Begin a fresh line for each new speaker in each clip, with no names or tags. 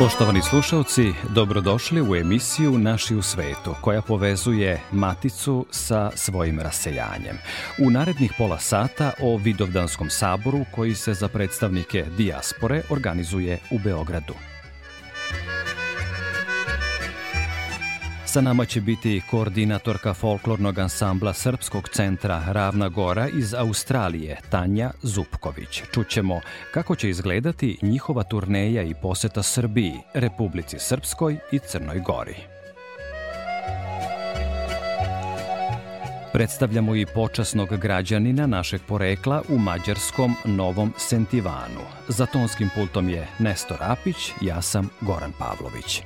Poštovani slušalci, dobrodošli u emisiju Naši u svetu, koja povezuje Maticu sa svojim raseljanjem. U narednih pola sata o Vidovdanskom saboru koji se za predstavnike dijaspore organizuje u Beogradu. Sa nama će biti koordinatorka folklornog ansambla Srpskog centra Ravna Gora iz Australije, Tanja Zupković. Čućemo kako će izgledati njihova turneja i poseta Srbiji, Republici Srpskoj i Crnoj Gori. Predstavljamo i počasnog građanina našeg porekla u mađarskom Novom Sentivanu. Za tonskim pultom je Nestor Apić, ja sam Goran Pavlović.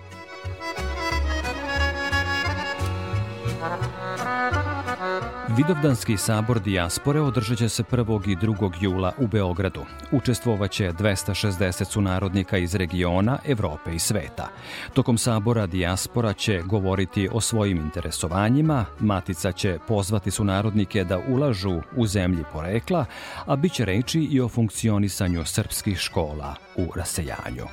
Vidovdanski sabor Dijaspore održat će se 1. i 2. jula u Beogradu. Učestvovaće 260 sunarodnika iz regiona, Evrope i sveta. Tokom sabora Dijaspora će govoriti o svojim interesovanjima, Matica će pozvati sunarodnike da ulažu u zemlji porekla, a bit će reći i o funkcionisanju srpskih škola u rasejanju.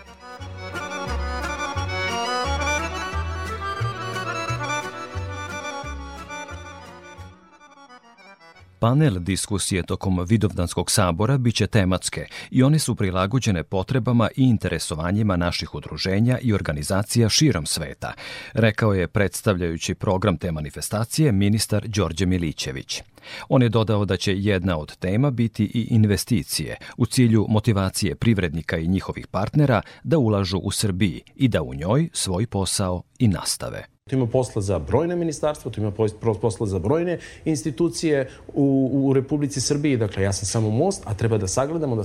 Panel diskusije tokom Vidovdanskog sabora biće tematske i one su prilagođene potrebama i interesovanjima naših udruženja i organizacija širom sveta, rekao je predstavljajući program te manifestacije ministar Đorđe Milićević. On je dodao da će jedna od tema biti i investicije u cilju motivacije privrednika i njihovih partnera da ulažu u Srbiji i da u njoj svoj posao i nastave.
Tu ima posla za brojne ministarstva, tu ima posla za brojne institucije u, u Republici Srbiji. Dakle, ja sam samo most, a treba da sagledamo, da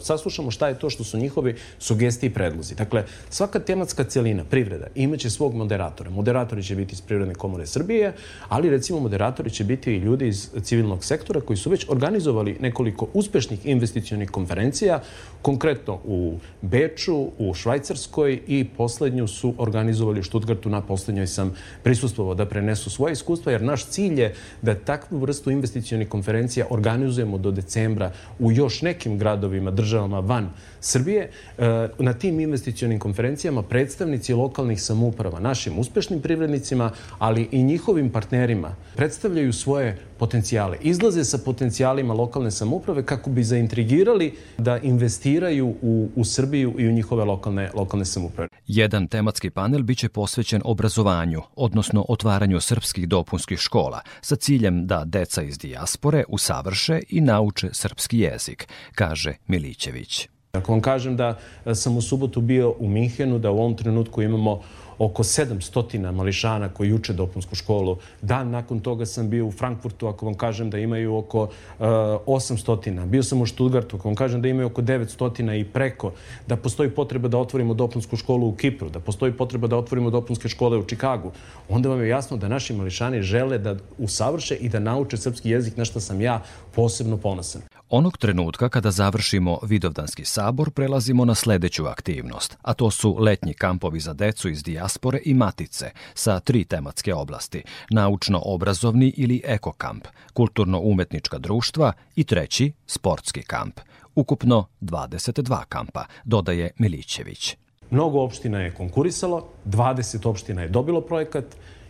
saslušamo šta je to što su njihovi sugestije i predlozi. Dakle, svaka tematska celina, privreda, imaće svog moderatora. Moderatori će biti iz Privredne komore Srbije, ali recimo moderatori će biti i ljudi iz civilnog sektora koji su već organizovali nekoliko uspešnih investicijonih konferencija, konkretno u Beču, u Švajcarskoj i poslednju su organizovali u Štutgartu na poslednjoj sam prisustvovao da prenesu svoje iskustva, jer naš cilj je da takvu vrstu investicijonih konferencija organizujemo do decembra u još nekim gradovima, državama van Srbije. E, na tim investicijonim konferencijama predstavnici lokalnih samouprava, našim uspešnim privrednicima, ali i njihovim partnerima predstavljaju svoje potencijale. Izlaze sa potencijalima lokalne samuprave kako bi zaintrigirali da investiraju u, u Srbiju i u njihove lokalne, lokalne samuprave.
Jedan tematski panel biće posvećen obrazovanju, odnosno otvaranju srpskih dopunskih škola, sa ciljem da deca iz dijaspore usavrše i nauče srpski jezik, kaže Milićević.
Ako vam kažem da e, sam u subotu bio u Minhenu, da u ovom trenutku imamo oko 700 mališana koji uče dopunsku školu. Dan nakon toga sam bio u Frankfurtu, ako vam kažem da imaju oko uh, e, 800. Bio sam u Stuttgartu, ako vam kažem da imaju oko 900 i preko. Da postoji potreba da otvorimo dopunsku školu u Kipru, da postoji potreba da otvorimo dopunske škole u Čikagu. Onda vam je jasno da naši mališani žele da usavrše i da nauče srpski jezik, na što sam ja posebno ponosan.
Onog trenutka kada završimo Vidovdanski sabor prelazimo na sledeću aktivnost, a to su letnji kampovi za decu iz dijaspore i matice sa tri tematske oblasti, naučno-obrazovni ili ekokamp, kulturno-umetnička društva i treći sportski kamp. Ukupno 22 kampa, dodaje Milićević.
Mnogo opština je konkurisalo, 20 opština je dobilo projekat,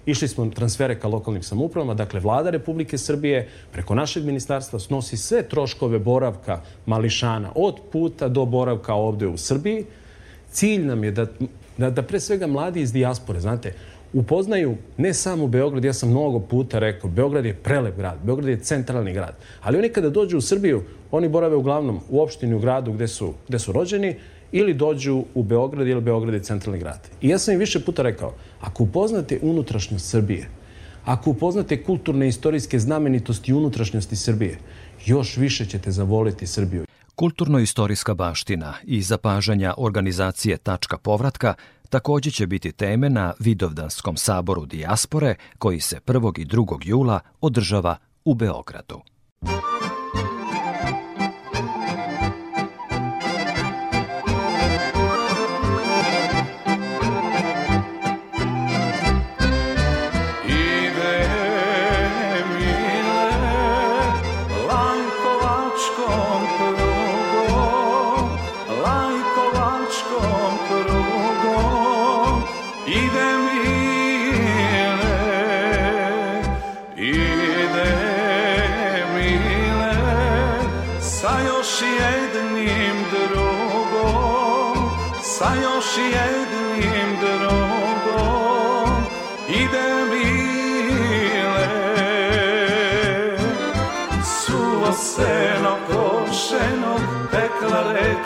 Išli smo transfere ka lokalnim samoupravama, dakle vlada Republike Srbije preko našeg ministarstva snosi sve troškove boravka mališana od puta do boravka ovde u Srbiji. Cilj nam je da, da, da pre svega mladi iz dijaspore, znate, upoznaju ne samo Beograd, ja sam mnogo puta rekao, Beograd je prelep grad, Beograd je centralni grad, ali oni kada dođu u Srbiju, oni borave uglavnom u opštini, u gradu gde su, gde su rođeni, ili dođu u Beograd ili Beograd je centralni grad. I ja sam im više puta rekao, ako upoznate unutrašnjost Srbije, ako upoznate kulturne i istorijske znamenitosti unutrašnjosti Srbije, još više ćete zavoliti Srbiju.
Kulturno-istorijska baština i zapažanja organizacije Tačka povratka takođe će biti teme na Vidovdanskom saboru Dijaspore koji se 1. i 2. jula održava u Beogradu.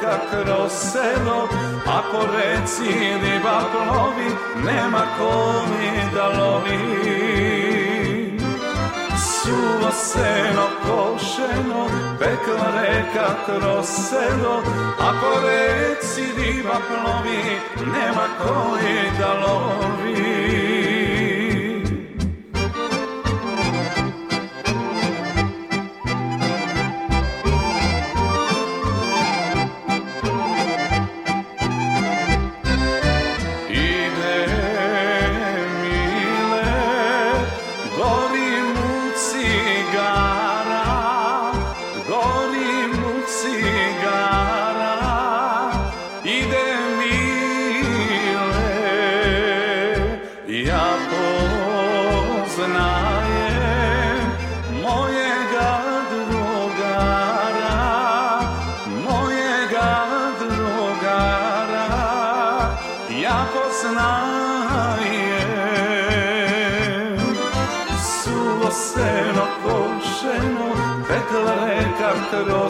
kakro selo, ako reci riba plovi, nema ko mi da lovi. Suvo seno košeno, pekla reka kroz selo, ako reci riba plovi, nema koji da lovi.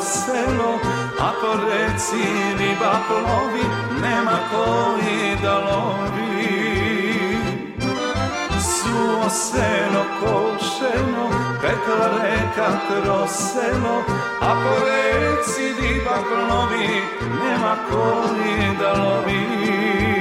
selo, a po reci riba baplovi nema koji da lovi. Suo seno košeno, pekla reka kroz selo, a po reci riba baplovi nema koji da lovi.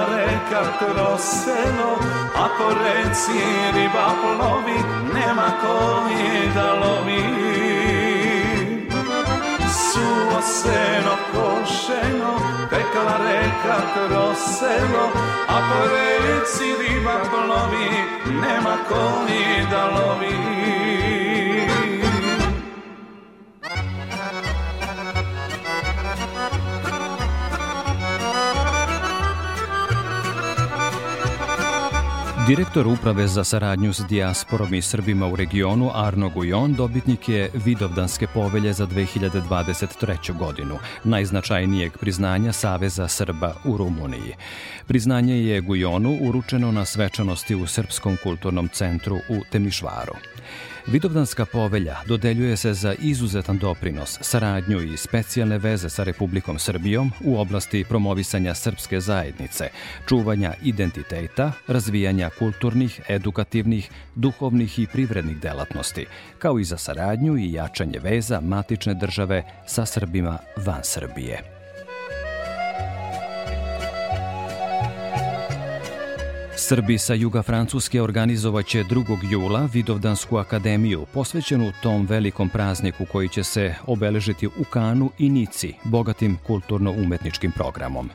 crna reka troseno, a po reci riba plovi, nema koji da lovi. Suo seno košeno, tekla reka troseno, a po reci riba plovi, nema koji da lovi.
Direktor Uprave za saradnju s dijasporom i Srbima u regionu Arno Gujon dobitnik je Vidovdanske povelje za 2023. godinu, najznačajnijeg priznanja Saveza Srba u Rumuniji. Priznanje je Gujonu uručeno na svečanosti u Srpskom kulturnom centru u Temišvaru. Vidovdanska povelja dodeljuje se za izuzetan doprinos, saradnju i specijalne veze sa Republikom Srbijom u oblasti promovisanja srpske zajednice, čuvanja identiteta, razvijanja kulturnih, edukativnih, duhovnih i privrednih delatnosti, kao i za saradnju i jačanje veza matične države sa Srbima van Srbije. Srbi sa juga Francuske organizovaće 2. jula Vidovdansku akademiju, posvećenu tom velikom prazniku koji će se obeležiti u Kanu i Nici, bogatim kulturno-umetničkim programom.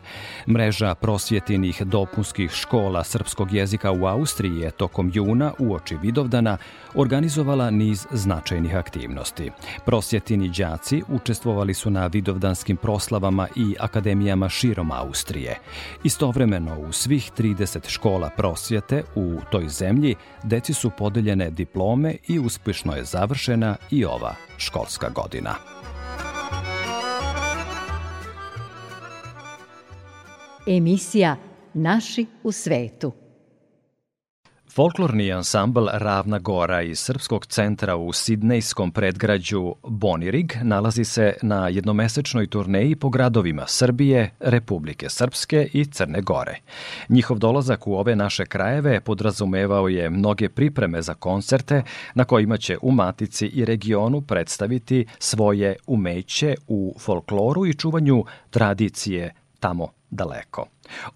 Mreža prosvjetinih dopunskih škola srpskog jezika u Austriji je tokom juna uoči Vidovdana organizovala niz značajnih aktivnosti. Prosvjetini đaci učestvovali su na vidovdanskim proslavama i akademijama širom Austrije. Istovremeno u svih 30 škola prosvjete u toj zemlji deci su podeljene diplome i uspešno je završena i ova školska godina.
Emisija Naši u svetu.
Folklorni ansambl Ravna Gora iz Srpskog centra u Sidnejskom predgrađu Bonirig nalazi se na jednomesečnoj turneji po gradovima Srbije, Republike Srpske i Crne Gore. Njihov dolazak u ove naše krajeve podrazumevao je mnoge pripreme za koncerte na kojima će u Matici i regionu predstaviti svoje umeće u folkloru i čuvanju tradicije tamo daleko.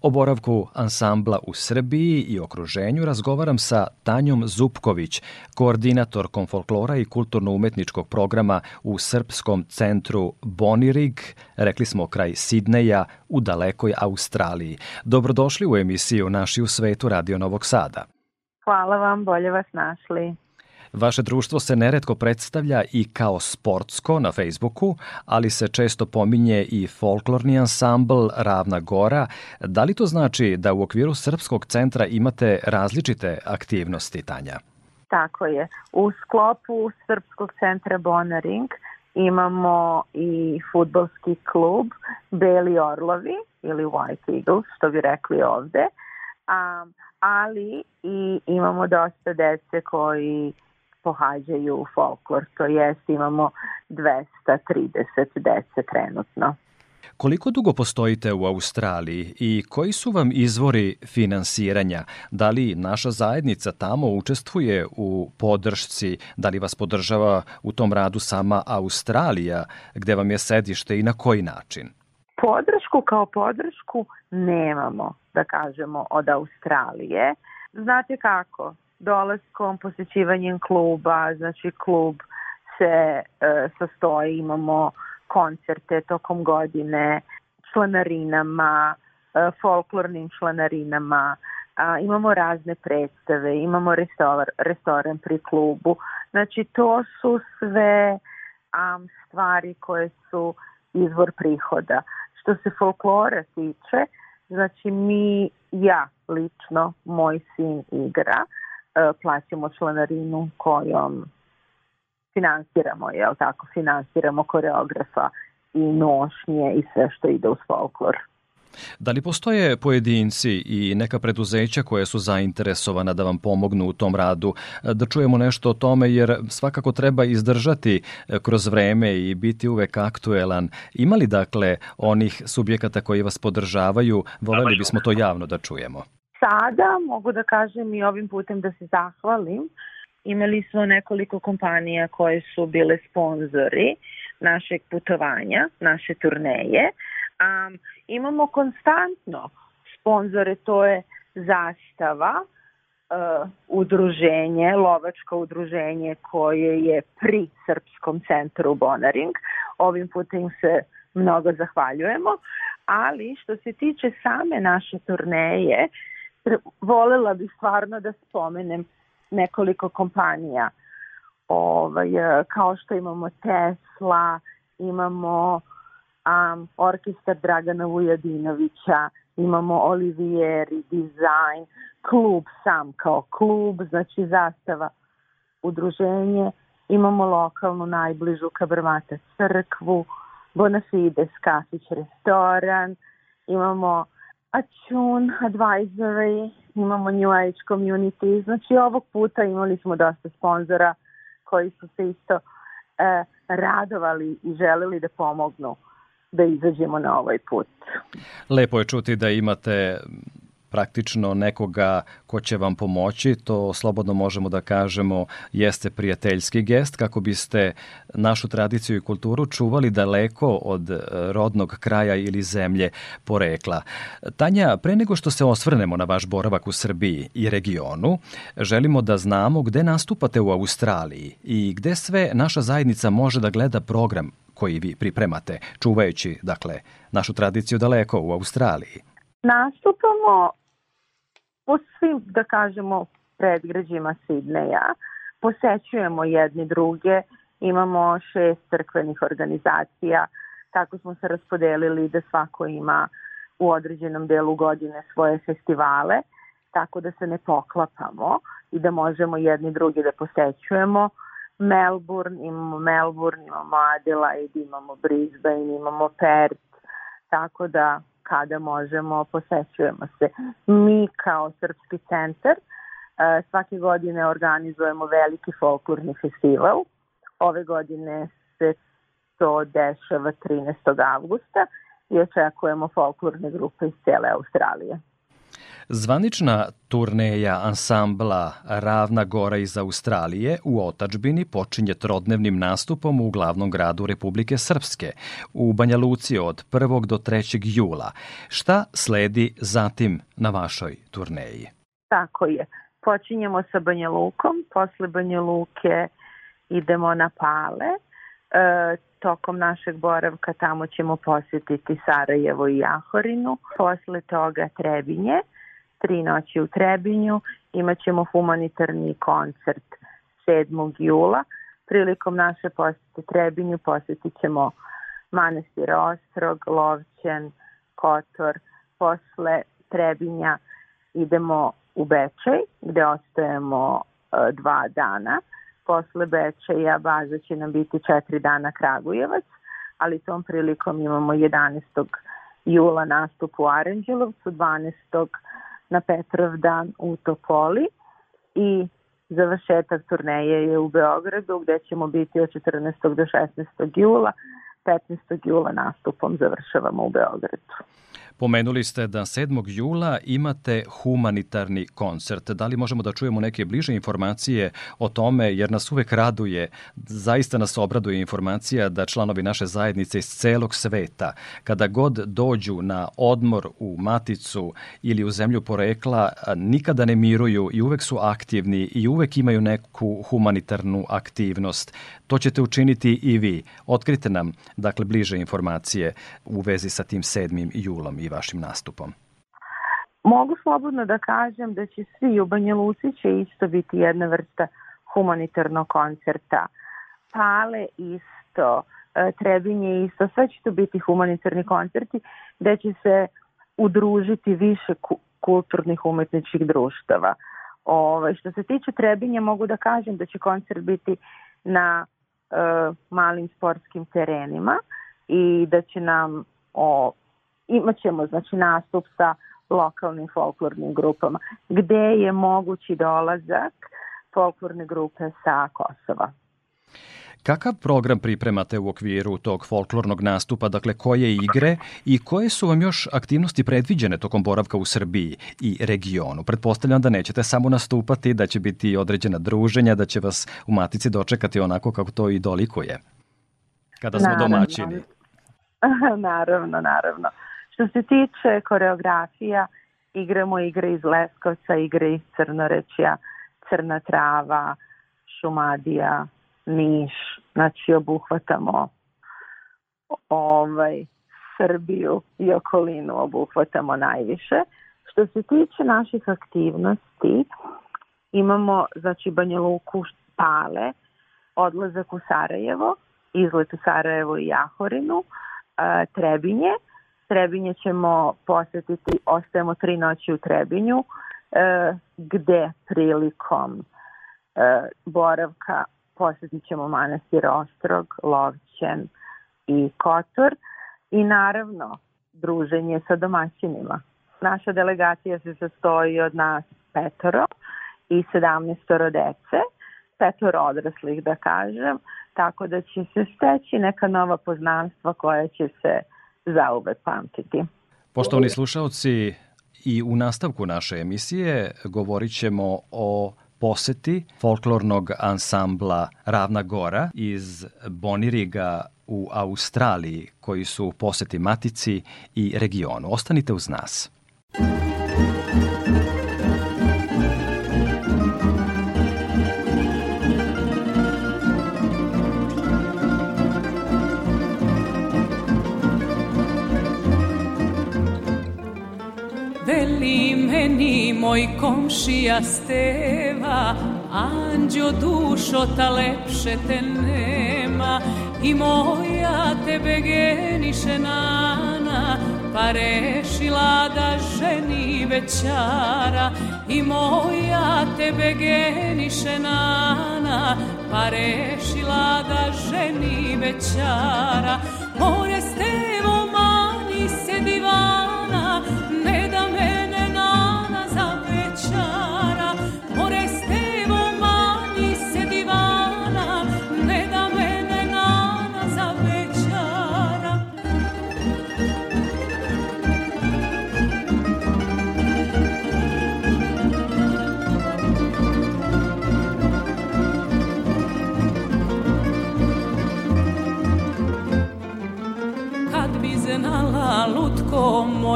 O boravku ansambla u Srbiji i okruženju razgovaram sa Tanjom Zupković, koordinatorkom folklora i kulturno-umetničkog programa u Srpskom centru Bonirig, rekli smo kraj Sidneja u dalekoj Australiji. Dobrodošli u emisiju Naši u svetu Radio Novog Sada.
Hvala vam, bolje vas našli.
Vaše društvo se neretko predstavlja i kao sportsko na Facebooku, ali se često pominje i folklorni ansambl Ravna Gora. Da li to znači da u okviru Srpskog centra imate različite aktivnosti, Tanja?
Tako je. U sklopu Srpskog centra Bonaring imamo i futbolski klub Beli Orlovi ili White Eagles, što bi rekli ovde, um, ali i imamo dosta dece koji pohađaju folklor, to jest imamo 230 dece trenutno.
Koliko dugo postojite u Australiji i koji su vam izvori finansiranja? Da li naša zajednica tamo učestvuje u podršci? Da li vas podržava u tom radu sama Australija, gde vam je sedište i na koji način?
Podršku kao podršku nemamo, da kažemo, od Australije. Znate kako, dolaskom, posjećivanjem kluba, znači klub se e, sastoji, imamo koncerte tokom godine, članarinama, e, folklornim članarinama, a, imamo razne predstave, imamo restor, restoran pri klubu. Znači to su sve um, stvari koje su izvor prihoda. Što se folklora tiče, znači mi, ja lično, moj sin igra, E, plaćamo članarinu kojom finansiramo, jel tako, finansiramo koreografa i nošnje i sve što ide uz folklor.
Da li postoje pojedinci i neka preduzeća koje su zainteresovana da vam pomognu u tom radu? E, da čujemo nešto o tome jer svakako treba izdržati e, kroz vreme i biti uvek aktuelan. Ima li dakle onih subjekata koji vas podržavaju? Voleli bismo to javno da čujemo
sada mogu da kažem i ovim putem da se zahvalim. Imali smo nekoliko kompanija koje su bile sponzori našeg putovanja, naše turneje. Um, imamo konstantno sponzore, to je Zastava, uh, udruženje, lovačko udruženje koje je pri Srpskom centru Bonaring. Ovim putem se mnogo zahvaljujemo, ali što se tiče same naše turneje, uh, volela bih stvarno da spomenem nekoliko kompanija. Ovaj, e, kao što imamo Tesla, imamo um, orkestar Dragana Vujadinovića, imamo Olivieri, Design, klub sam kao klub, znači zastava, udruženje, imamo lokalnu najbližu Kabrmata crkvu, Bonafides kafić, restoran, imamo Attune Advisory, imamo New Age Community, znači ovog puta imali smo dosta sponzora koji su se isto e, radovali i želeli da pomognu da izađemo na ovaj put.
Lepo je čuti da imate praktično nekoga ko će vam pomoći, to slobodno možemo da kažemo jeste prijateljski gest kako biste našu tradiciju i kulturu čuvali daleko od e, rodnog kraja ili zemlje porekla. Tanja, pre nego što se osvrnemo na vaš boravak u Srbiji i regionu, želimo da znamo gde nastupate u Australiji i gde sve naša zajednica može da gleda program koji vi pripremate, čuvajući, dakle, našu tradiciju daleko u Australiji.
Nastupamo po svim, da kažemo, predgrađima Sidneja, posećujemo jedni druge, imamo šest crkvenih organizacija, tako smo se raspodelili da svako ima u određenom delu godine svoje festivale, tako da se ne poklapamo i da možemo jedni drugi da posećujemo. Melbourne, imamo Melbourne, imamo Adelaide, imamo Brisbane, imamo Perth, tako da kada možemo posećujemo se. Mi kao Srpski centar e, svake godine organizujemo veliki folklorni festival. Ove godine se to dešava 13. avgusta i očekujemo folklorne grupe iz cele Australije.
Zvanična turneja ansambla Ravna Gora iz Australije u otačbini počinje trodnevnim nastupom u glavnom gradu Republike Srpske, u Banja Luci od 1. do 3. jula. Šta sledi zatim na vašoj turneji?
Tako je. Počinjemo sa Banja Lukom, posle Banja Luke idemo na Pale, e, tokom našeg boravka tamo ćemo posjetiti Sarajevo i Jahorinu, posle toga Trebinje, tri noći u Trebinju imaćemo humanitarni koncert 7. jula. Prilikom naše posete Trebinju posetit ćemo manastir Ostrog, Lovćen, Kotor. Posle Trebinja idemo u Bečej gde ostajemo e, dva dana. Posle Bečeja baza će nam biti četiri dana Kragujevac, ali tom prilikom imamo 11. jula nastup u Aranđelovcu, 12. jula na Petrovdan u Topoli i završetak turneje je u Beogradu gde ćemo biti od 14. do 16. jula. 15. jula nastupom završavamo u Beogradu.
Pomenuli ste da 7. jula imate humanitarni koncert. Da li možemo da čujemo neke bliže informacije o tome, jer nas uvek raduje, zaista nas obraduje informacija da članovi naše zajednice iz celog sveta, kada god dođu na odmor u Maticu ili u zemlju porekla, nikada ne miruju i uvek su aktivni i uvek imaju neku humanitarnu aktivnost. To ćete učiniti i vi. Otkrite nam, dakle, bliže informacije u vezi sa tim 7. julom i vašim nastupom?
Mogu slobodno da kažem da će svi u Banja Luci će isto biti jedna vrsta humanitarnog koncerta. Pale isto, e, Trebinje isto, sve će to biti humanitarni koncerti gde će se udružiti više kulturnih umetničkih društava. Ove, ovaj, što se tiče Trebinja mogu da kažem da će koncert biti na e, malim sportskim terenima i da će nam o, imaćemo znači nastup sa lokalnim folklornim grupama gde je mogući dolazak folklorne grupe sa Kosova.
Kakav program pripremate u okviru tog folklornog nastupa, dakle koje igre i koje su vam još aktivnosti predviđene tokom boravka u Srbiji i regionu? Pretpostavljam da nećete samo nastupati, da će biti određena druženja, da će vas u matici dočekati onako kako to i dolikuje,
kada smo naravno. domaćini. Naravno, naravno. Što se tiče koreografija, igramo igre iz Leskovca, igre iz Crnorećja, Crna trava, Šumadija, Niš, znači obuhvatamo ovaj Srbiju i okolinu obuhvatamo najviše. Što se tiče naših aktivnosti, imamo znači Banja Luku, Pale, odlazak u Sarajevo, izlet u Sarajevo i Jahorinu, eh, Trebinje, Trebinje ćemo posetiti, ostajemo tri noći u Trebinju, e, gde prilikom e, boravka posetit ćemo manastir Ostrog, Lovćen i Kotor i naravno druženje sa domaćinima. Naša delegacija se sastoji od nas petoro i 17 dece, petoro odraslih da kažem, tako da će se steći neka nova poznanstva koja će se uh, zauvek pamtiti.
Poštovani slušalci, i u nastavku naše emisije govorit ćemo o poseti folklornog ansambla Ravna Gora iz Boniriga u Australiji koji su poseti matici i regionu. Ostanite uz nas. Muzika moj komšija steva, anđo dušo ta lepše te nema i moja tebe geniše nana, pa rešila da ženi večara i moja tebe geniše nana, pa rešila da ženi večara. More stevo mani se divana,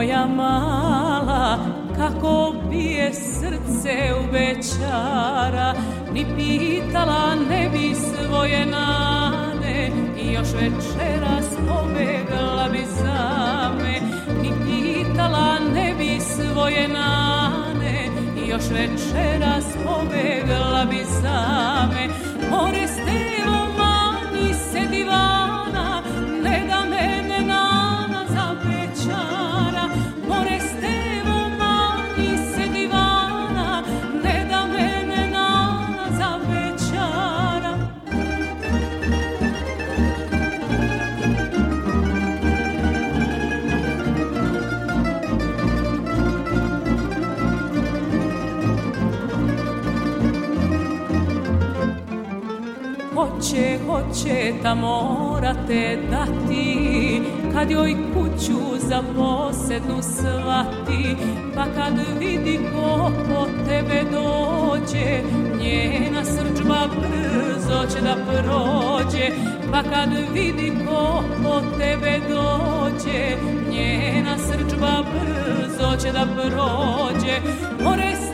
moja mala kako bije srce u večara ni pitala ne bi svoje nane i još večeras pobegla
bi za me ni pitala ne bi svoje nane i još večeras pobegla bi za me more stelo hoće, hoće ta da morate dati Kad joj kuću za posednu svati Pa kad vidi ko po tebe dođe Njena srđba brzo će da prođe Pa kad vidi ko po tebe dođe Njena srđba brzo će da prođe More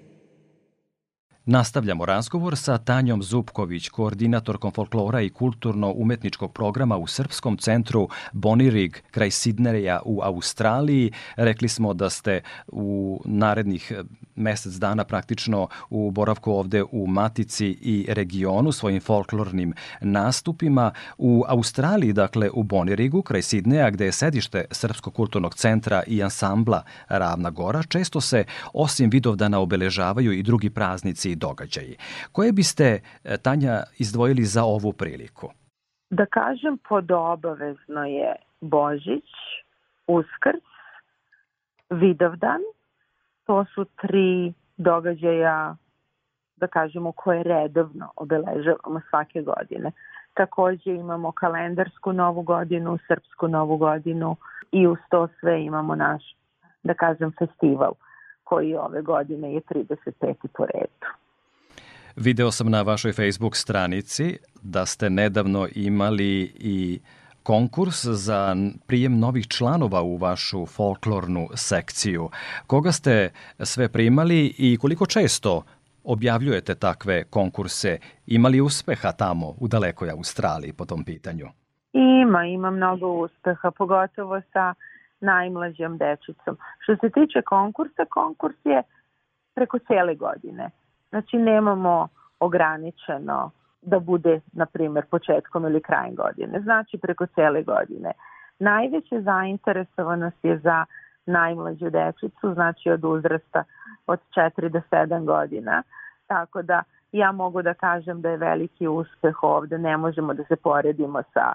Nastavljamo razgovor sa Tanjom Zupković, koordinatorkom folklora i kulturno-umetničkog programa u Srpskom centru Bonirig kraj Sidnereja u Australiji. Rekli smo da ste u narednih eh, mesec dana praktično u boravku ovde u Matici i regionu svojim folklornim nastupima. U Australiji, dakle u Bonirigu kraj Sidneja gde je sedište Srpskog kulturnog centra i ansambla Ravna Gora, često se osim Vidovdana obeležavaju i drugi praznici događaji. Koje biste, e, Tanja, izdvojili za ovu priliku?
Da kažem, podobavezno je Božić, Uskrs, Vidovdan. To su tri događaja, da kažemo, koje redovno obeležavamo svake godine. Takođe imamo kalendarsku novu godinu, srpsku novu godinu i uz to sve imamo naš, da kažem, festival koji ove godine je 35. po redu.
Video sam na vašoj Facebook stranici da ste nedavno imali i konkurs za prijem novih članova u vašu folklornu sekciju. Koga ste sve primali i koliko često objavljujete takve konkurse? Ima li uspeha tamo u dalekoj Australiji po tom pitanju?
Ima, ima mnogo uspeha, pogotovo sa najmlađom dečicom. Što se tiče konkursa, konkurs je preko cele godine. Znači nemamo ograničeno da bude, na primjer, početkom ili krajem godine. Znači preko cele godine. Najveća zainteresovanost je za najmlađu dečicu, znači od uzrasta od 4 do 7 godina. Tako da ja mogu da kažem da je veliki uspeh ovde, ne možemo da se poredimo sa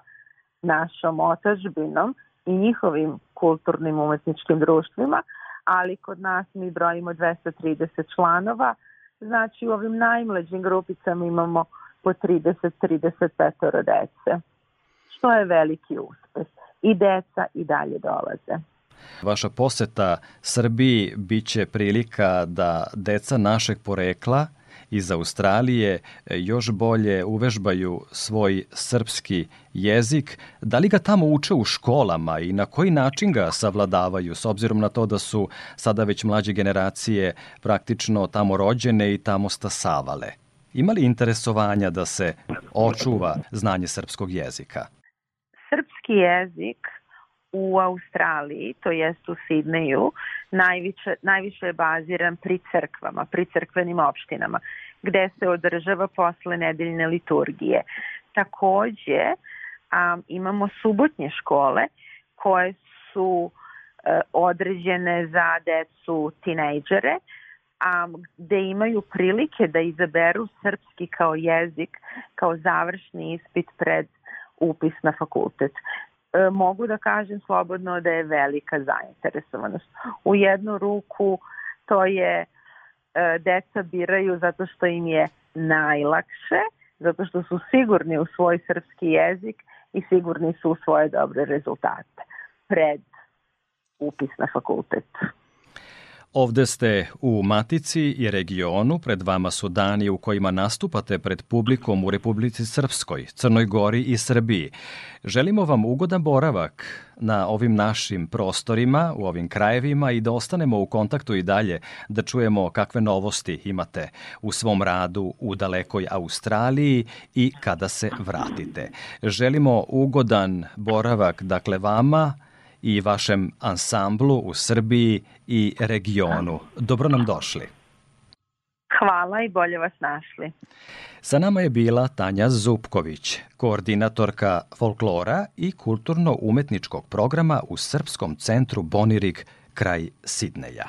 našom otažbinom i njihovim kulturnim umetničkim društvima, ali kod nas mi brojimo 230 članova, Znači u ovim najmlađim grupicama imamo po 30-35 dece, što je veliki uspeh. I deca i dalje dolaze.
Vaša poseta Srbiji biće prilika da deca našeg porekla – iz Australije e, još bolje uvežbaju svoj srpski jezik. Da li ga tamo uče u školama i na koji način ga savladavaju s obzirom na to da su sada već mlađe generacije praktično tamo rođene i tamo stasavale? Ima li interesovanja da se očuva znanje srpskog jezika?
Srpski jezik u Australiji, to jest u Sidneju, najviše, najviše je baziran pri crkvama, pri crkvenim opštinama, gde se održava posle nedeljne liturgije. Takođe, a, imamo subotnje škole koje su e, određene za decu tinejdžere, a, gde imaju prilike da izaberu srpski kao jezik, kao završni ispit pred upis na fakultet. E, mogu da kažem slobodno da je velika zainteresovanost. U jednu ruku to je e, deca biraju zato što im je najlakše, zato što su sigurni u svoj srpski jezik i sigurni su u svoje dobre rezultate pred upis na fakultetu.
Ovde ste u Matici i regionu, pred vama su dani u kojima nastupate pred publikom u Republici Srpskoj, Crnoj Gori i Srbiji. Želimo vam ugodan boravak na ovim našim prostorima, u ovim krajevima i da ostanemo u kontaktu i dalje, da čujemo kakve novosti imate u svom radu u dalekoj Australiji i kada se vratite. Želimo ugodan boravak, dakle, vama, i vašem ansamblu u Srbiji i regionu. Dobro nam došli.
Hvala i bolje vas našli.
Sa nama je bila Tanja Zupković, koordinatorka folklora i kulturno-umetničkog programa u Srpskom centru Bonirig kraj Sidneja.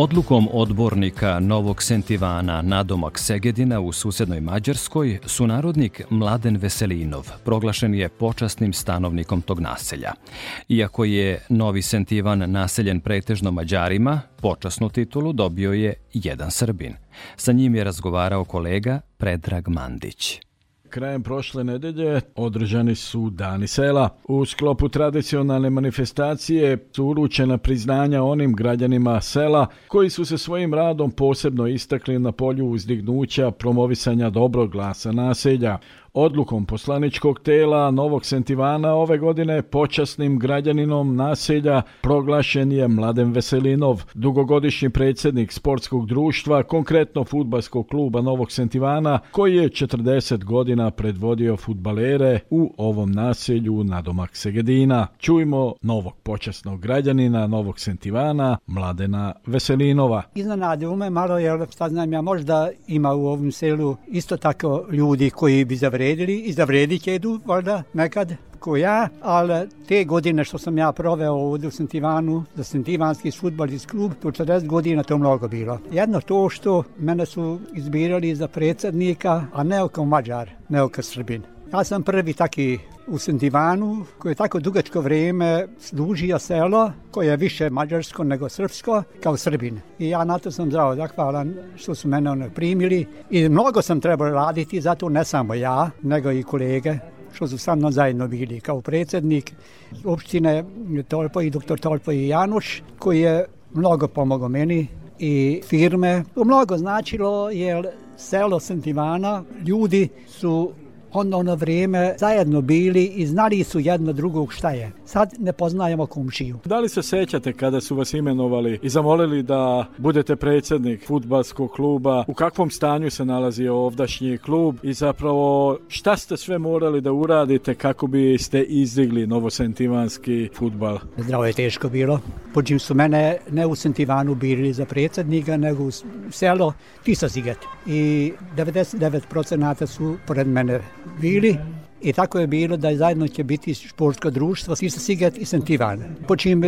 Odlukom odbornika Novog Sentivana nadomak Segedina u susednoj Mađarskoj, sunarodnik Mladen Veselinov proglašen je počasnim stanovnikom tog naselja. Iako je Novi Sentivan naseljen pretežno Mađarima, počasnu titulu dobio je jedan Srbin. Sa njim je razgovarao kolega Predrag Mandić.
Krajem prošle nedelje održani su Dani sela. U sklopu tradicionalne manifestacije su uručena priznanja onim građanima sela koji su se svojim radom posebno istakli na polju uzdignuća promovisanja dobrog glasa naselja. Odlukom poslaničkog tela Novog Sentivana ove godine počasnim građaninom naselja proglašen je Mladen Veselinov, dugogodišnji predsednik sportskog društva, konkretno futbalskog kluba Novog Sentivana, koji je 40 godina predvodio futbalere u ovom naselju na domak Segedina. Čujmo novog počasnog građanina Novog Sentivana, Mladena Veselinova.
Iznenadio me malo, jer šta znam ja, možda ima u ovom selu isto tako ljudi koji bi za zavredili i zavredit će idu valjda nekad ko ja, ali te godine što sam ja proveo ovdje u Sentivanu za Sentivanski futbalist klub, to 40 godina to mnogo bilo. Jedno to što mene su izbirali za predsednika, a ne kao Mađar, ne kao Srbin. Jaz sem prvi taki v Sendivanu, ko je tako dolgočko vreme služijo selo, ko je više mađarsko nego srpsko, kao srbin. I ja na to sem zdravo zahvalan što su mene ono primili. I mnogo sam trebao raditi, zato ne samo ja, nego i kolege što su sa mnom zajedno bili, kao predsjednik opštine Tolpo i doktor Tolpo i Januš, koji je mnogo pomogao meni i firme. U mnogo značilo, jer selo Sentivana, ljudi su onda ono vrijeme zajedno bili i znali su jedno drugog šta je. Sad ne poznajemo komšiju.
Da li se sećate kada su vas imenovali i zamolili da budete predsjednik futbalskog kluba? U kakvom stanju se nalazi ovdašnji klub i zapravo šta ste sve morali da uradite kako biste izdigli novosentivanski futbal?
Zdravo je teško bilo. Pođim su mene ne u Sentivanu bili za predsjednika, nego u selo Tisazigat. I 99% su pored mene bili i tako je bilo da zajedno će biti športsko društvo Sisa Sigat i Sentivan. Po čim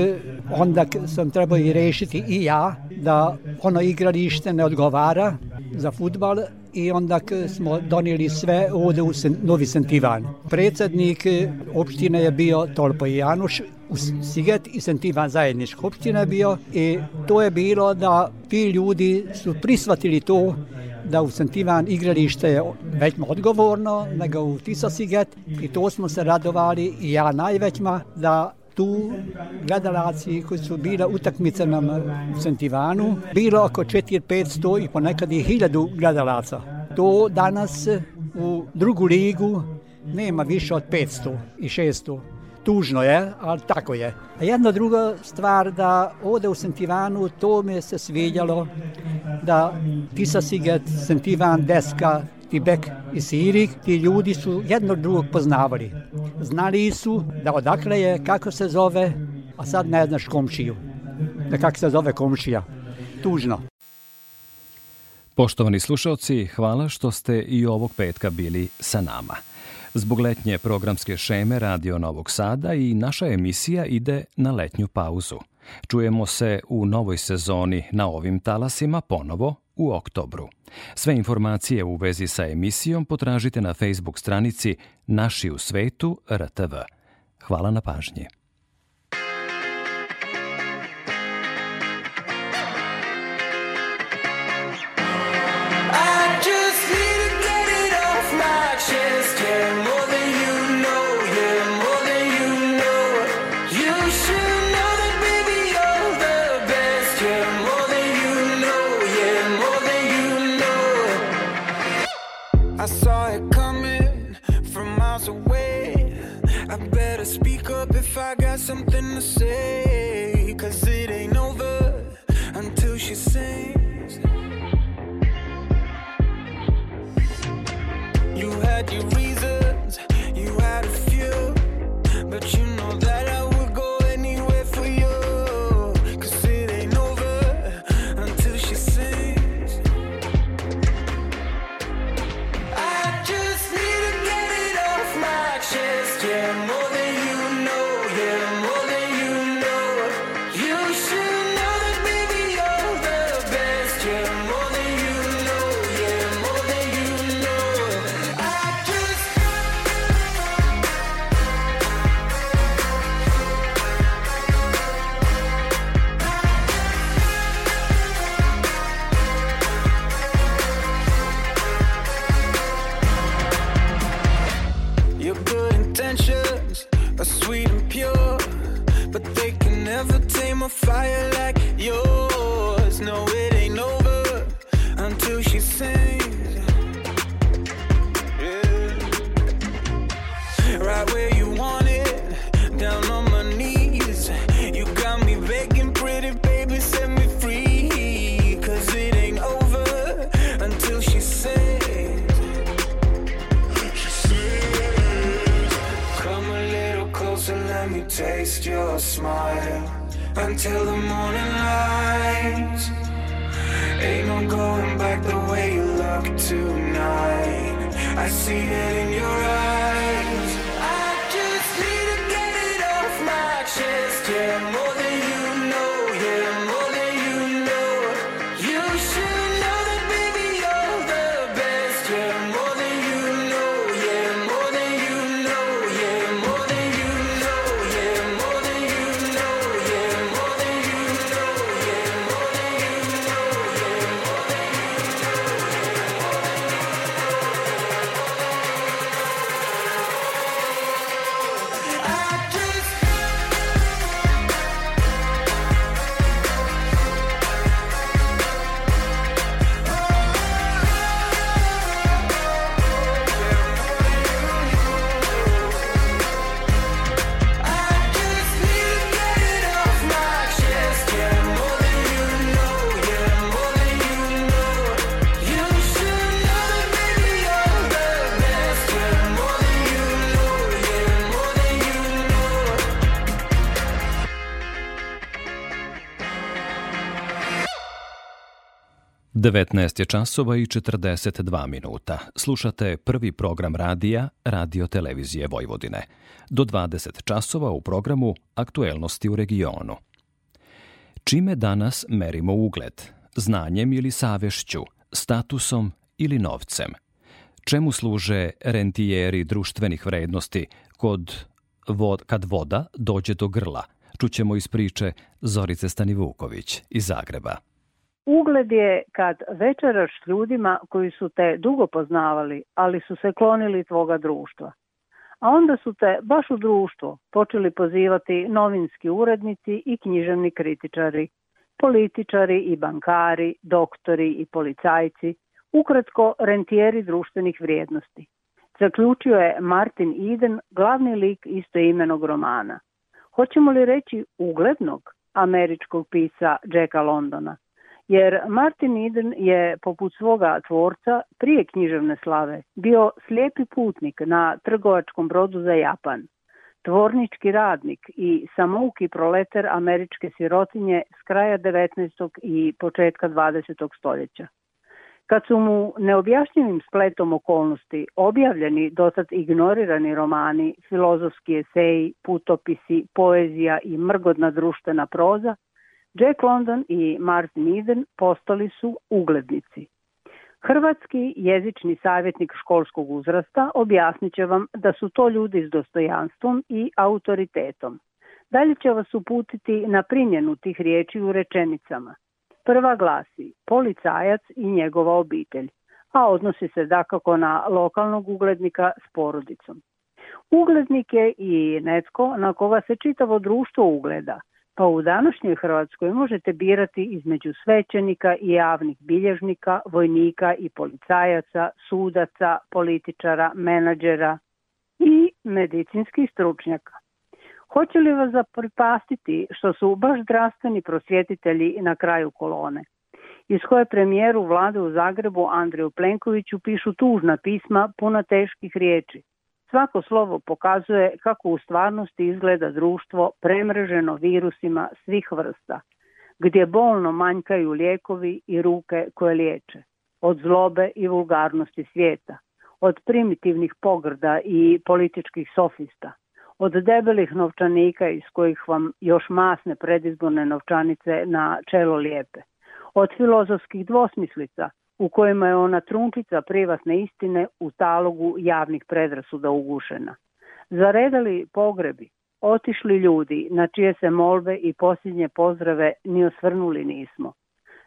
onda sam trebao i rešiti i ja da ono igralište ne odgovara za futbal i onda smo donijeli sve ovde u Novi Sentivan. Predsednik opštine je bio Tolpo Januš Siget i Sentivan zajednička opština bio i to je bilo da ti ljudi su prisvatili to da u Sentivan igralište je većma odgovorno nego u Tisa Siget i to smo se radovali i ja najvećma da tu gledalaci koji su bila utakmice nam u Sentivanu, bilo oko 4-500 i ponekad i 1000 gledalaca. To danas u drugu ligu nema više od 500 i 600. Tužno je, ali tako je. A jedna druga stvar da ode u Sentivanu to mi se svidjalo da Tisa Siget, Sentivan, Deska, Tibek i Sirik, ti ljudi su jedno drugog poznavali. Znali su da odakle je, kako se zove, a sad ne znaš komšiju. Da kako se zove komšija. Tužno.
Poštovani slušalci, hvala što ste i ovog petka bili sa nama. Zbog letnje programske šeme Radio Novog Sada i naša emisija ide na letnju pauzu. Čujemo se u novoj sezoni na ovim talasima ponovo u oktobru. Sve informacije u vezi sa emisijom potražite na Facebook stranici Naši u svetu RTV. Hvala na pažnji. I better speak up if I got something to say. Cause it ain't over until she sings. Until the morning light. Ain't no going back the way you look tonight. I see it in your eyes. 19 je časova i 42 minuta. Slušate prvi program radija Radio Televizije Vojvodine. Do 20 časova u programu Aktuelnosti u regionu. Čime danas merimo ugled? Znanjem ili savešću? Statusom ili novcem? Čemu služe rentijeri društvenih vrednosti kod vod, kad voda dođe do grla? Čućemo iz priče Zorice Stanivuković iz Zagreba.
Ugled je kad večeraš ljudima koji su te dugo poznavali, ali su se klonili tvoga društva. A onda su te baš u društvo počeli pozivati novinski urednici i književni kritičari, političari i bankari, doktori i policajci, ukratko rentijeri društvenih vrijednosti. Zaključio je Martin Eden, glavni lik istoimenog romana. Hoćemo li reći uglednog američkog pisa Jacka Londona – jer Martin Eden je poput svoga tvorca prije književne slave bio slijepi putnik na trgovačkom brodu za Japan, tvornički radnik i samouki proleter američke sirotinje s kraja 19. i početka 20. stoljeća. Kad su mu neobjašnjenim spletom okolnosti objavljeni dotad ignorirani romani, filozofski eseji, putopisi, poezija i mrgodna društvena proza – Jack London i Martin Eden postali su uglednici. Hrvatski jezični savjetnik školskog uzrasta objasnit će vam da su to ljudi s dostojanstvom i autoritetom. Dalje će vas uputiti na primjenu tih riječi u rečenicama. Prva glasi policajac i njegova obitelj, a odnosi se dakako na lokalnog uglednika s porodicom. Uglednik je i netko na koga se čitavo društvo ugleda – Pa u današnjoj Hrvatskoj možete birati između svećenika i javnih bilježnika, vojnika i policajaca, sudaca, političara, menadžera i medicinskih stručnjaka. Hoće li vas zapripastiti što su baš zdravstveni prosvjetitelji na kraju kolone? iz koje premijeru vlade u Zagrebu Andreju Plenkoviću pišu tužna pisma puna teških riječi. Svako slovo pokazuje kako u stvarnosti izgleda društvo premreženo virusima svih vrsta, gdje bolno manjkaju lijekovi i ruke koje liječe, od zlobe i vulgarnosti svijeta, od primitivnih pogrda i političkih sofista, od debelih novčanika iz kojih vam još masne predizborne novčanice na čelo lijepe, od filozofskih dvosmislica u kojima je ona trunkica privatne istine u talogu javnih predrasuda ugušena. Zaredali pogrebi, otišli ljudi na čije se molbe i posljednje pozdrave ni osvrnuli nismo.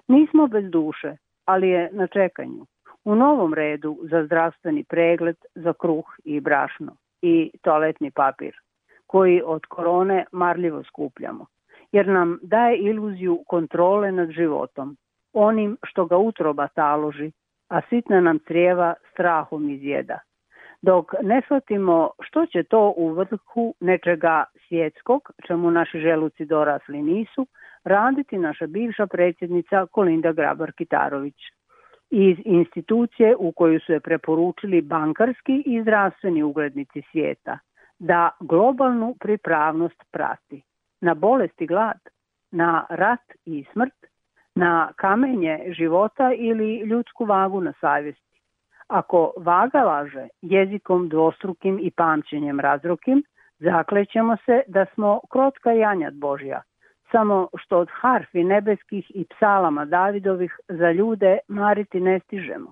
Nismo bez duše, ali je na čekanju. U novom redu za zdravstveni pregled, za kruh i brašno i toaletni papir, koji od korone marljivo skupljamo, jer nam daje iluziju kontrole nad životom, onim što ga utroba taloži, a sitna nam crijeva strahom izjeda. Dok ne shvatimo što će to u vrhu nečega svjetskog, čemu naši želuci dorasli nisu, raditi naša bivša predsjednica Kolinda Grabar-Kitarović. Iz institucije u koju su je preporučili bankarski i zdravstveni uglednici svijeta, da globalnu pripravnost prati. Na bolesti glad, na rat i smrt, na kamenje života ili ljudsku vagu na savjesti. Ako vaga laže jezikom dvostrukim i pamćenjem razrokim, zaklećemo se da smo krotka janjat Božja, samo što od harfi nebeskih i psalama Davidovih za ljude mariti ne stižemo,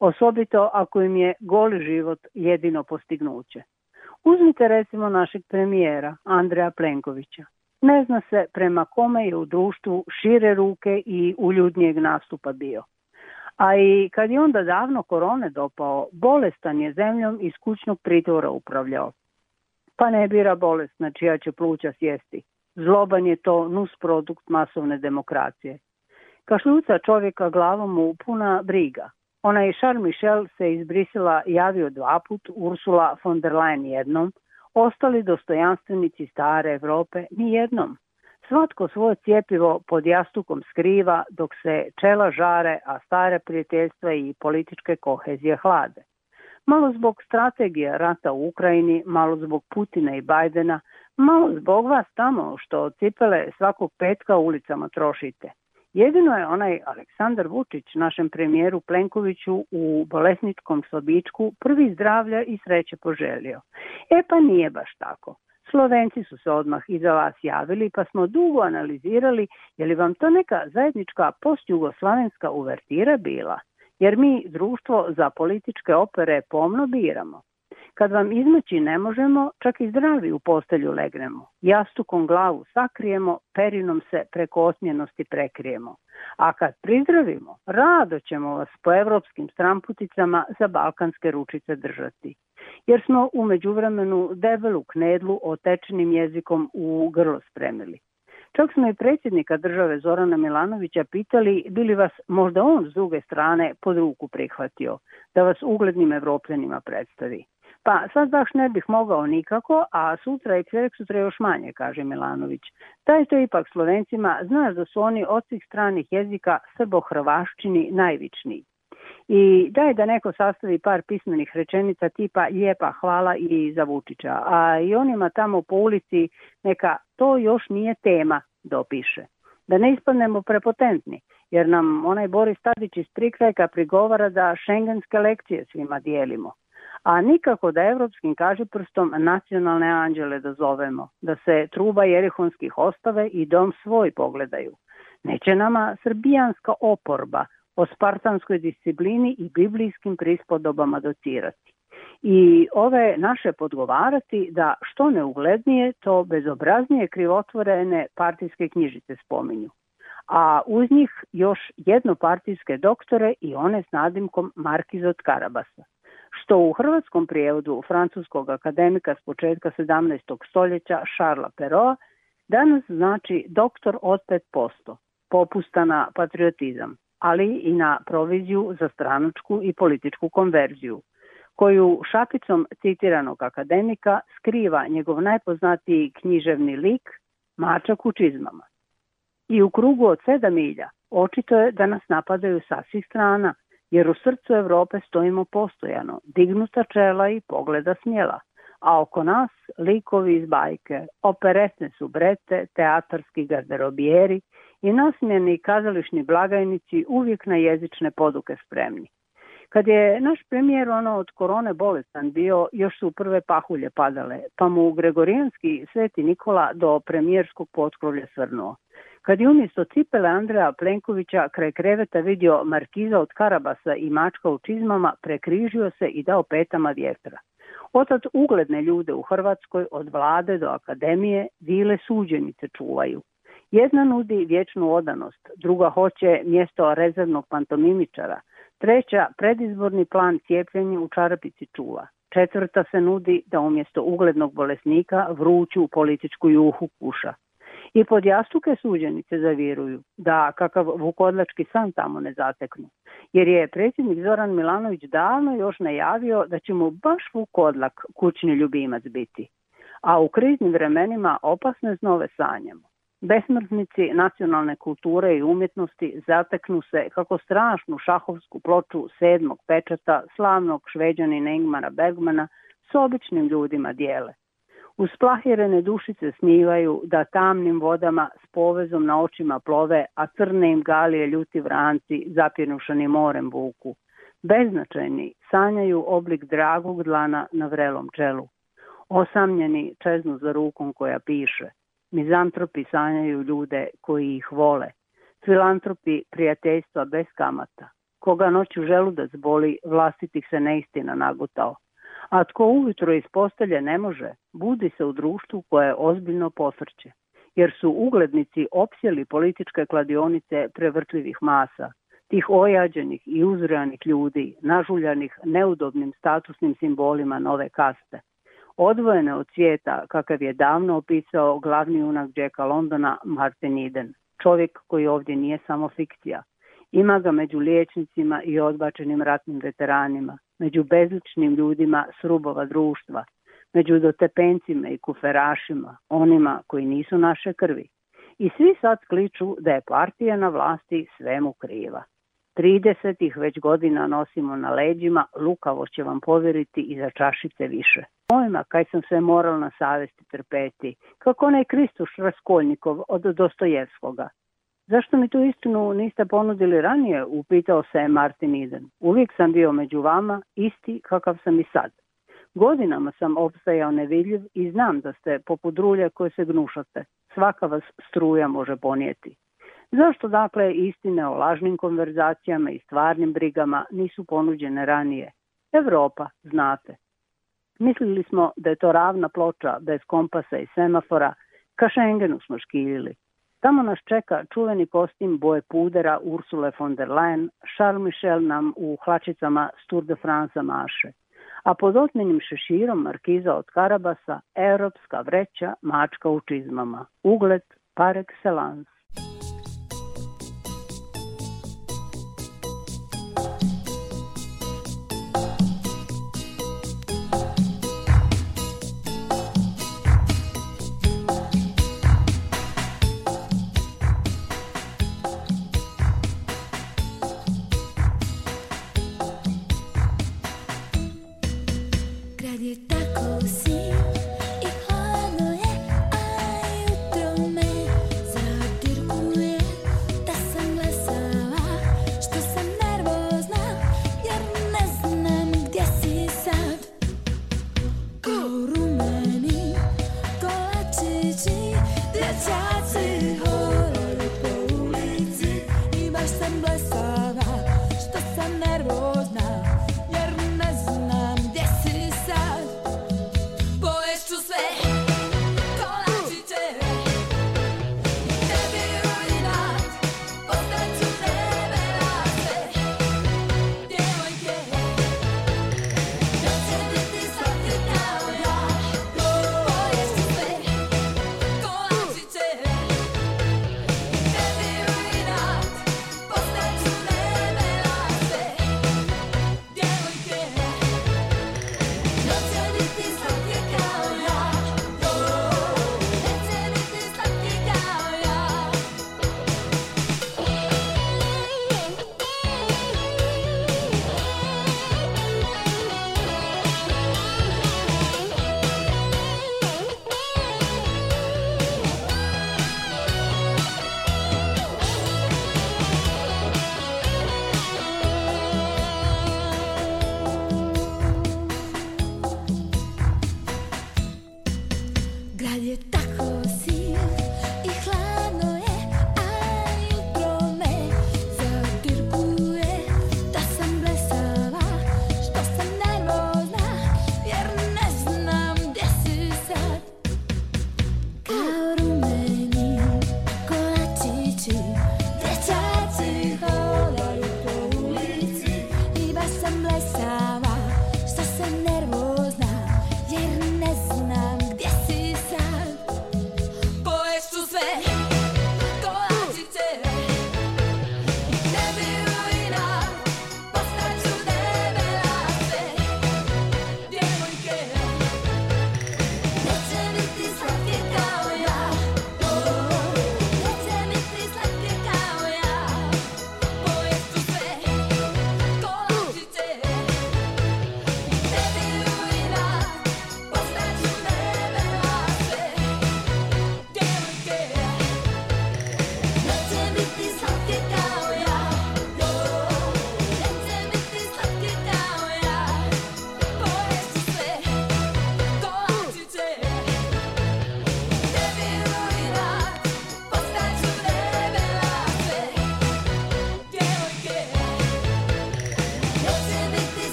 osobito ako im je goli život jedino postignuće. Uzmite recimo našeg premijera Andreja Plenkovića. Ne zna se prema kome je u društvu šire ruke i uljudnijeg nastupa bio. A i kad je onda davno korone dopao, bolestan je zemljom iz kućnog pritvora upravljao. Pa ne bira bolest na čija će pluća sjesti. Zloban je to nus produkt masovne demokracije. Kašljuca čovjeka glavom mu puna briga. Ona je Charles Michel se izbrisila Brisela javio dva put, Ursula von der Leyen jednom – ostali dostojanstvenici stare Evrope ni jednom. Svatko svoje cjepivo pod jastukom skriva dok se čela žare, a stare prijateljstva i političke kohezije hlade. Malo zbog strategije rata u Ukrajini, malo zbog Putina i Bajdena, malo zbog vas tamo što cipele svakog petka ulicama trošite – Jedino je onaj Aleksandar Vučić, našem premijeru Plenkoviću u bolesničkom sobičku, prvi zdravlja i sreće poželio. E pa nije baš tako. Slovenci su se odmah iza vas javili, pa smo dugo analizirali je li vam to neka zajednička postjugoslavenska uvertira bila jer mi društvo za političke opere pomno biramo. Kad vam izmaći ne možemo, čak i zdravi u postelju legnemo. Jastukom glavu sakrijemo, perinom se preko osmjenosti prekrijemo. A kad prizdravimo, rado ćemo vas po evropskim stramputicama za balkanske ručice držati. Jer smo umeđu vremenu debelu knedlu otečenim jezikom u grlo spremili. Čak smo i predsjednika države Zorana Milanovića pitali bili vas možda on s druge strane pod ruku prihvatio da vas uglednim evropljanima predstavi. Pa sad baš ne bih mogao nikako, a sutra i kverek sutra još manje, kaže Milanović. Taj to ipak Slovencima, znaš da su oni od svih stranih jezika srbo-hrvaščini najvičniji. I daj da neko sastavi par pismenih rečenica tipa lijepa hvala i za Vučića, a i onima tamo po ulici neka to još nije tema dopiše. Da ne ispadnemo prepotentni, jer nam onaj Boris Tadić iz prikrajka prigovara da šengenske lekcije svima dijelimo a nikako da evropskim kaže prstom nacionalne anđele da zovemo, da se truba jerihonskih ostave i dom svoj pogledaju. Neće nama srbijanska oporba o spartanskoj disciplini i biblijskim prispodobama docirati i ove naše podgovarati da što neuglednije, to bezobraznije krivotvorene partijske knjižice spominju. A uz njih još jednopartijske doktore i one s nadimkom Markiz od Karabasa što u hrvatskom prijevodu francuskog akademika s početka 17. stoljeća Šarla Peroa danas znači doktor od 5%, popusta na patriotizam, ali i na proviziju za stranačku i političku konverziju, koju šapicom citiranog akademika skriva njegov najpoznatiji književni lik Mačak u čizmama. I u krugu od 7 milja očito je da nas napadaju sa svih strana – jer u srcu Evrope stojimo postojano, dignuta čela i pogleda smjela, a oko nas likovi iz bajke, operetne brete, teatarski garderobijeri i nasmjeni kazališni blagajnici uvijek na jezične poduke spremni. Kad je naš premijer ono od korone bolestan bio, još su prve pahulje padale, pa mu u Gregorijanski sveti Nikola do premijerskog potkrovlja svrnuo – Kad je umjesto cipele Andreja Plenkovića kraj kreveta vidio markiza od Karabasa i mačka u čizmama, prekrižio se i dao petama vjetra. Otad ugledne ljude u Hrvatskoj od vlade do akademije vile suđenice čuvaju. Jedna nudi vječnu odanost, druga hoće mjesto rezervnog pantomimičara, treća predizborni plan cijepljenja u čarapici čuva. Četvrta se nudi da umjesto uglednog bolesnika vruću političku juhu kuša i pod jastuke suđenice zaviruju, da kakav vukodlački san tamo ne zateknu. Jer je predsjednik Zoran Milanović davno još najavio da će mu baš vukodlak kućni ljubimac biti. A u kriznim vremenima opasne znove sanjamo. Besmrtnici nacionalne kulture i umjetnosti zateknu se kako strašnu šahovsku ploču sedmog pečata slavnog šveđanina Ingmara Bergmana s običnim ljudima dijele – Usplahirene dušice snivaju da tamnim vodama s povezom na očima plove, a crne im galije ljuti vranci zapjenušani morem buku. Beznačajni sanjaju oblik dragog dlana na vrelom čelu. Osamljeni čeznu za rukom koja piše. Mizantropi sanjaju ljude koji ih vole. Filantropi prijateljstva bez kamata. Koga noću da zboli, vlastitih se neistina nagutao. A tko ujutro ispostavlja ne može, budi se u društvu koje ozbiljno posrće, jer su uglednici opsjeli političke kladionice prevrtljivih masa, tih ojađenih i uzrejanih ljudi, nažuljanih neudobnim statusnim simbolima nove kaste. Odvojene od svijeta, kakav je davno opisao glavni junak Jacka Londona, Martin Eden, čovjek koji ovdje nije samo fikcija. Ima ga među liječnicima i odbačenim ratnim veteranima, među bezličnim ljudima s rubova društva, među dotepencima i kuferašima, onima koji nisu naše krvi. I svi sad kliču da je partija na vlasti svemu kriva. 30 ih već godina nosimo na leđima, lukavo će vam poveriti i za čašice više. Pojma kaj sam sve moral na savesti trpeti, kako onaj Kristuš Raskoljnikov od Dostojevskoga. Zašto mi tu istinu niste ponudili ranije, upitao se Martin Eden. Uvijek sam bio među vama, isti kakav sam i sad. Godinama sam obstajao nevidljiv i znam da ste poput rulja koje se gnušate. Svaka vas struja može ponijeti. Zašto dakle istine o lažnim konverzacijama i stvarnim brigama nisu ponuđene ranije? Evropa, znate. Mislili smo da je to ravna ploča bez kompasa i semafora, ka Schengenu smo škiljili. Tamo nas čeka čuveni kostim boje pudera Ursule von der Leyen, Charles Michel nam u hlačicama s de France maše. A pod otmenim šeširom markiza od Karabasa, europska vreća mačka u čizmama. Ugled par excellence.